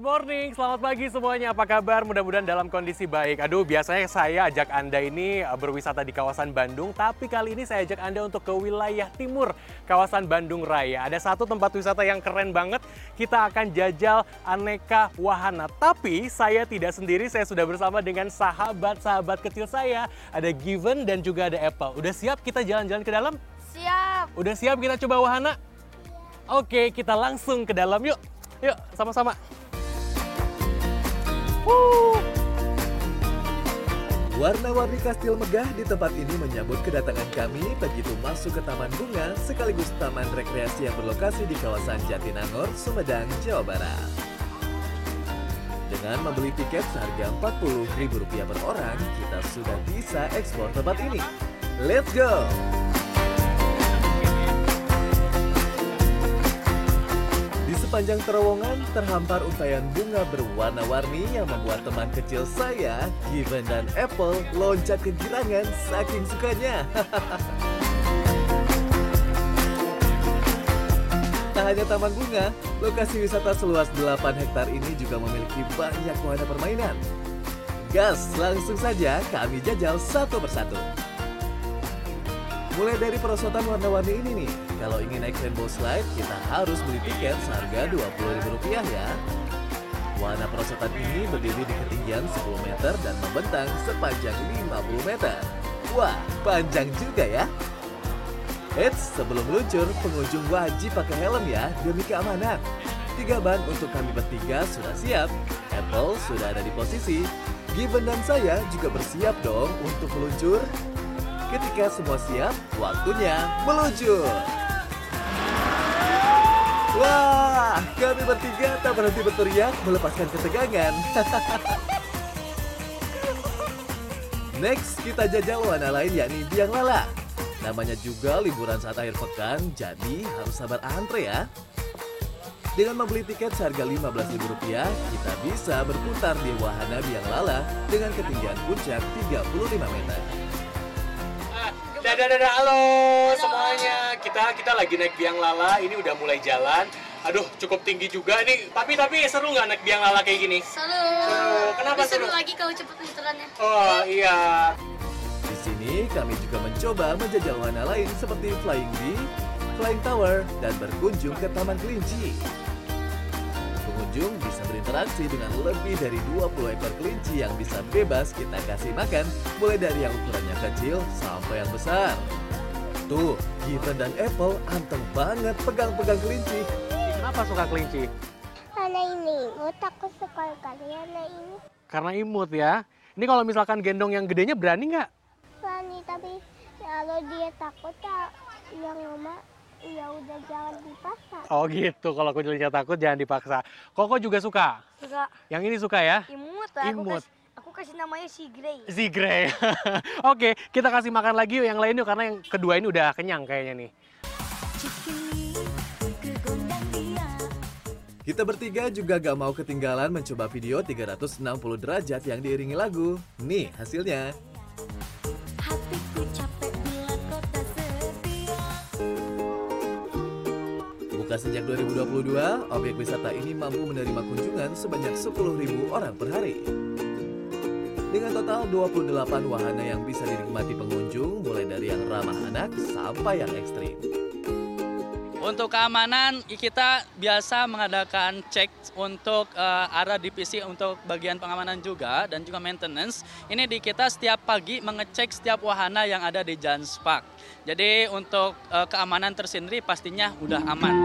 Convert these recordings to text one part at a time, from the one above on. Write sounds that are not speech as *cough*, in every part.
morning, selamat pagi semuanya. Apa kabar? Mudah-mudahan dalam kondisi baik. Aduh, biasanya saya ajak Anda ini eh, berwisata di kawasan Bandung, tapi kali ini saya ajak Anda untuk ke wilayah timur kawasan Bandung Raya. Ada satu tempat wisata yang keren banget. Kita akan jajal aneka wahana. Tapi saya tidak sendiri, saya sudah bersama dengan sahabat-sahabat kecil saya. Ada Given dan juga ada Apple. Udah siap kita jalan-jalan ke dalam? Siap. Udah siap kita coba wahana? Oke, kita langsung ke dalam yuk. Yuk, sama-sama. Warna-warni kastil megah di tempat ini menyambut kedatangan kami begitu masuk ke Taman Bunga sekaligus taman rekreasi yang berlokasi di kawasan Jatinangor, Sumedang, Jawa Barat. Dengan membeli tiket seharga Rp40.000 per orang, kita sudah bisa eksplor tempat ini. Let's go! Sepanjang terowongan terhampar untayan bunga berwarna-warni yang membuat teman kecil saya, Given dan Apple, loncat kegirangan saking sukanya. *laughs* Tak hanya taman bunga, lokasi wisata seluas 8 hektar ini juga memiliki banyak wahana permainan. Gas, langsung saja kami jajal satu persatu. Mulai dari perosotan warna-warni ini nih. Kalau ingin naik rainbow slide, kita harus beli tiket seharga Rp20.000 ya. Wahana perosotan ini berdiri di ketinggian 10 meter dan membentang sepanjang 50 meter. Wah, panjang juga ya. Eits, sebelum meluncur, pengunjung wajib pakai helm ya demi keamanan. Tiga ban untuk kami bertiga sudah siap. Apple sudah ada di posisi. Given dan saya juga bersiap dong untuk meluncur. Ketika semua siap, waktunya meluncur. Wah, kami bertiga tak berhenti berteriak melepaskan ketegangan. *laughs* Next, kita jajal wahana lain yakni biang lala. Namanya juga liburan saat akhir pekan, jadi harus sabar antre ya. Dengan membeli tiket seharga Rp15.000, kita bisa berputar di wahana biang lala dengan ketinggian puncak 35 meter. Dadah dadah halo semuanya. Kita kita lagi naik biang lala. Ini udah mulai jalan. Aduh, cukup tinggi juga nih. Tapi tapi seru nggak naik biang lala kayak gini? Seru. Seru. Kenapa Lebih seru seru? lagi kalau cepet muterannya. Oh iya. Di sini kami juga mencoba menjajal wahana lain seperti Flying Bee, Flying Tower, dan berkunjung ke Taman Kelinci. Pengunjung bisa berinteraksi dengan lebih dari 20 ekor kelinci yang bisa bebas kita kasih makan, mulai dari yang ukurannya kecil sampai yang besar. Tuh, Given dan Apple anteng banget pegang-pegang kelinci. Kenapa suka kelinci? Karena ini, menurut aku suka karena ini Karena imut ya. Ini kalau misalkan gendong yang gedenya berani nggak? berani tapi kalau dia takut ya yang mama ya udah jangan dipaksa. Oh gitu. Kalau kucingnya takut jangan dipaksa. Koko juga suka. Suka Yang ini suka ya? imut lah. Aku Imut. kasih, aku kasih namanya si Grey. Si Grey. *laughs* Oke, kita kasih makan lagi yuk yang lain yuk karena yang kedua ini udah kenyang kayaknya nih. Kita bertiga juga gak mau ketinggalan mencoba video 360 derajat yang diiringi lagu. Nih hasilnya. Sejak 2022, objek wisata ini mampu menerima kunjungan sebanyak 10.000 orang per hari. Dengan total 28 wahana yang bisa dinikmati pengunjung, mulai dari yang ramah anak sampai yang ekstrim. Untuk keamanan kita biasa mengadakan cek untuk eh, area divisi untuk bagian pengamanan juga dan juga maintenance. Ini di kita setiap pagi mengecek setiap wahana yang ada di Jalan Spark. Jadi untuk eh, keamanan tersendiri pastinya udah aman.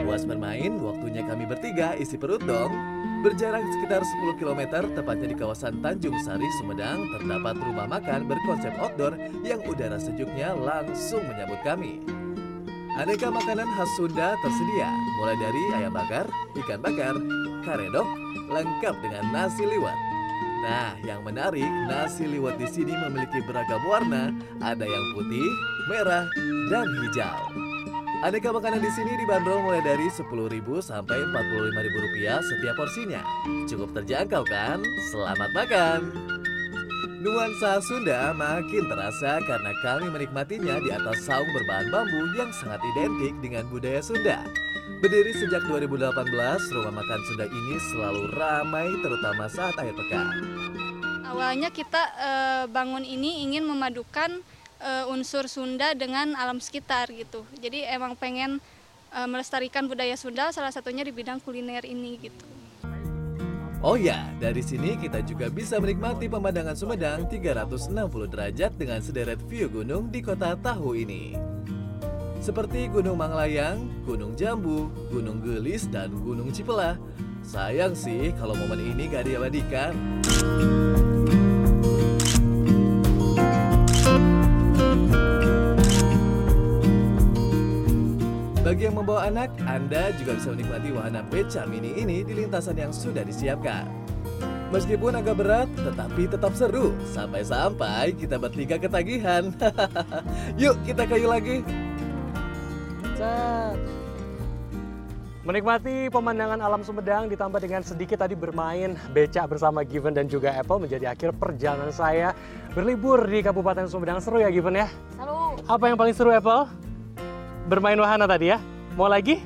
Puas bermain, waktunya kami bertiga isi perut dong. Berjarak sekitar 10 km, tepatnya di kawasan Tanjung Sari, Sumedang, terdapat rumah makan berkonsep outdoor yang udara sejuknya langsung menyambut kami. Aneka makanan khas Sunda tersedia, mulai dari ayam bakar, ikan bakar, karedok, lengkap dengan nasi liwet. Nah, yang menarik, nasi liwet di sini memiliki beragam warna, ada yang putih, merah, dan hijau. Aneka makanan di sini dibanderol mulai dari Rp10.000 sampai Rp45.000 rupiah setiap porsinya. Cukup terjangkau kan? Selamat makan! Nuansa Sunda makin terasa karena kami menikmatinya di atas saung berbahan bambu yang sangat identik dengan budaya Sunda. Berdiri sejak 2018, rumah makan Sunda ini selalu ramai terutama saat akhir pekan. Awalnya kita eh, bangun ini ingin memadukan eh, unsur Sunda dengan alam sekitar gitu. Jadi emang pengen eh, melestarikan budaya Sunda salah satunya di bidang kuliner ini gitu. Oh ya, dari sini kita juga bisa menikmati pemandangan Sumedang 360 derajat dengan sederet view gunung di kota Tahu ini. Seperti Gunung Manglayang, Gunung Jambu, Gunung Gelis, dan Gunung Cipelah. Sayang sih kalau momen ini gak diabadikan. Membawa anak, Anda juga bisa menikmati wahana beca mini ini di lintasan yang sudah disiapkan. Meskipun agak berat, tetapi tetap seru. Sampai-sampai kita bertiga ketagihan. *laughs* Yuk kita kayu lagi. Set. Menikmati pemandangan alam Sumedang ditambah dengan sedikit tadi bermain becak bersama Given dan juga Apple menjadi akhir perjalanan saya berlibur di Kabupaten Sumedang. Seru ya Given ya? Seru. Apa yang paling seru Apple? Bermain wahana tadi ya? Mau lagi?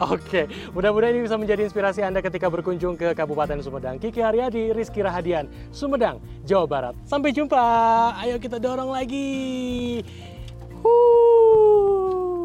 Oke, mudah-mudahan ini bisa menjadi inspirasi Anda ketika berkunjung ke Kabupaten Sumedang. Kiki Haryadi, Rizky Rahadian, Sumedang, Jawa Barat. Sampai jumpa. Ayo kita dorong lagi.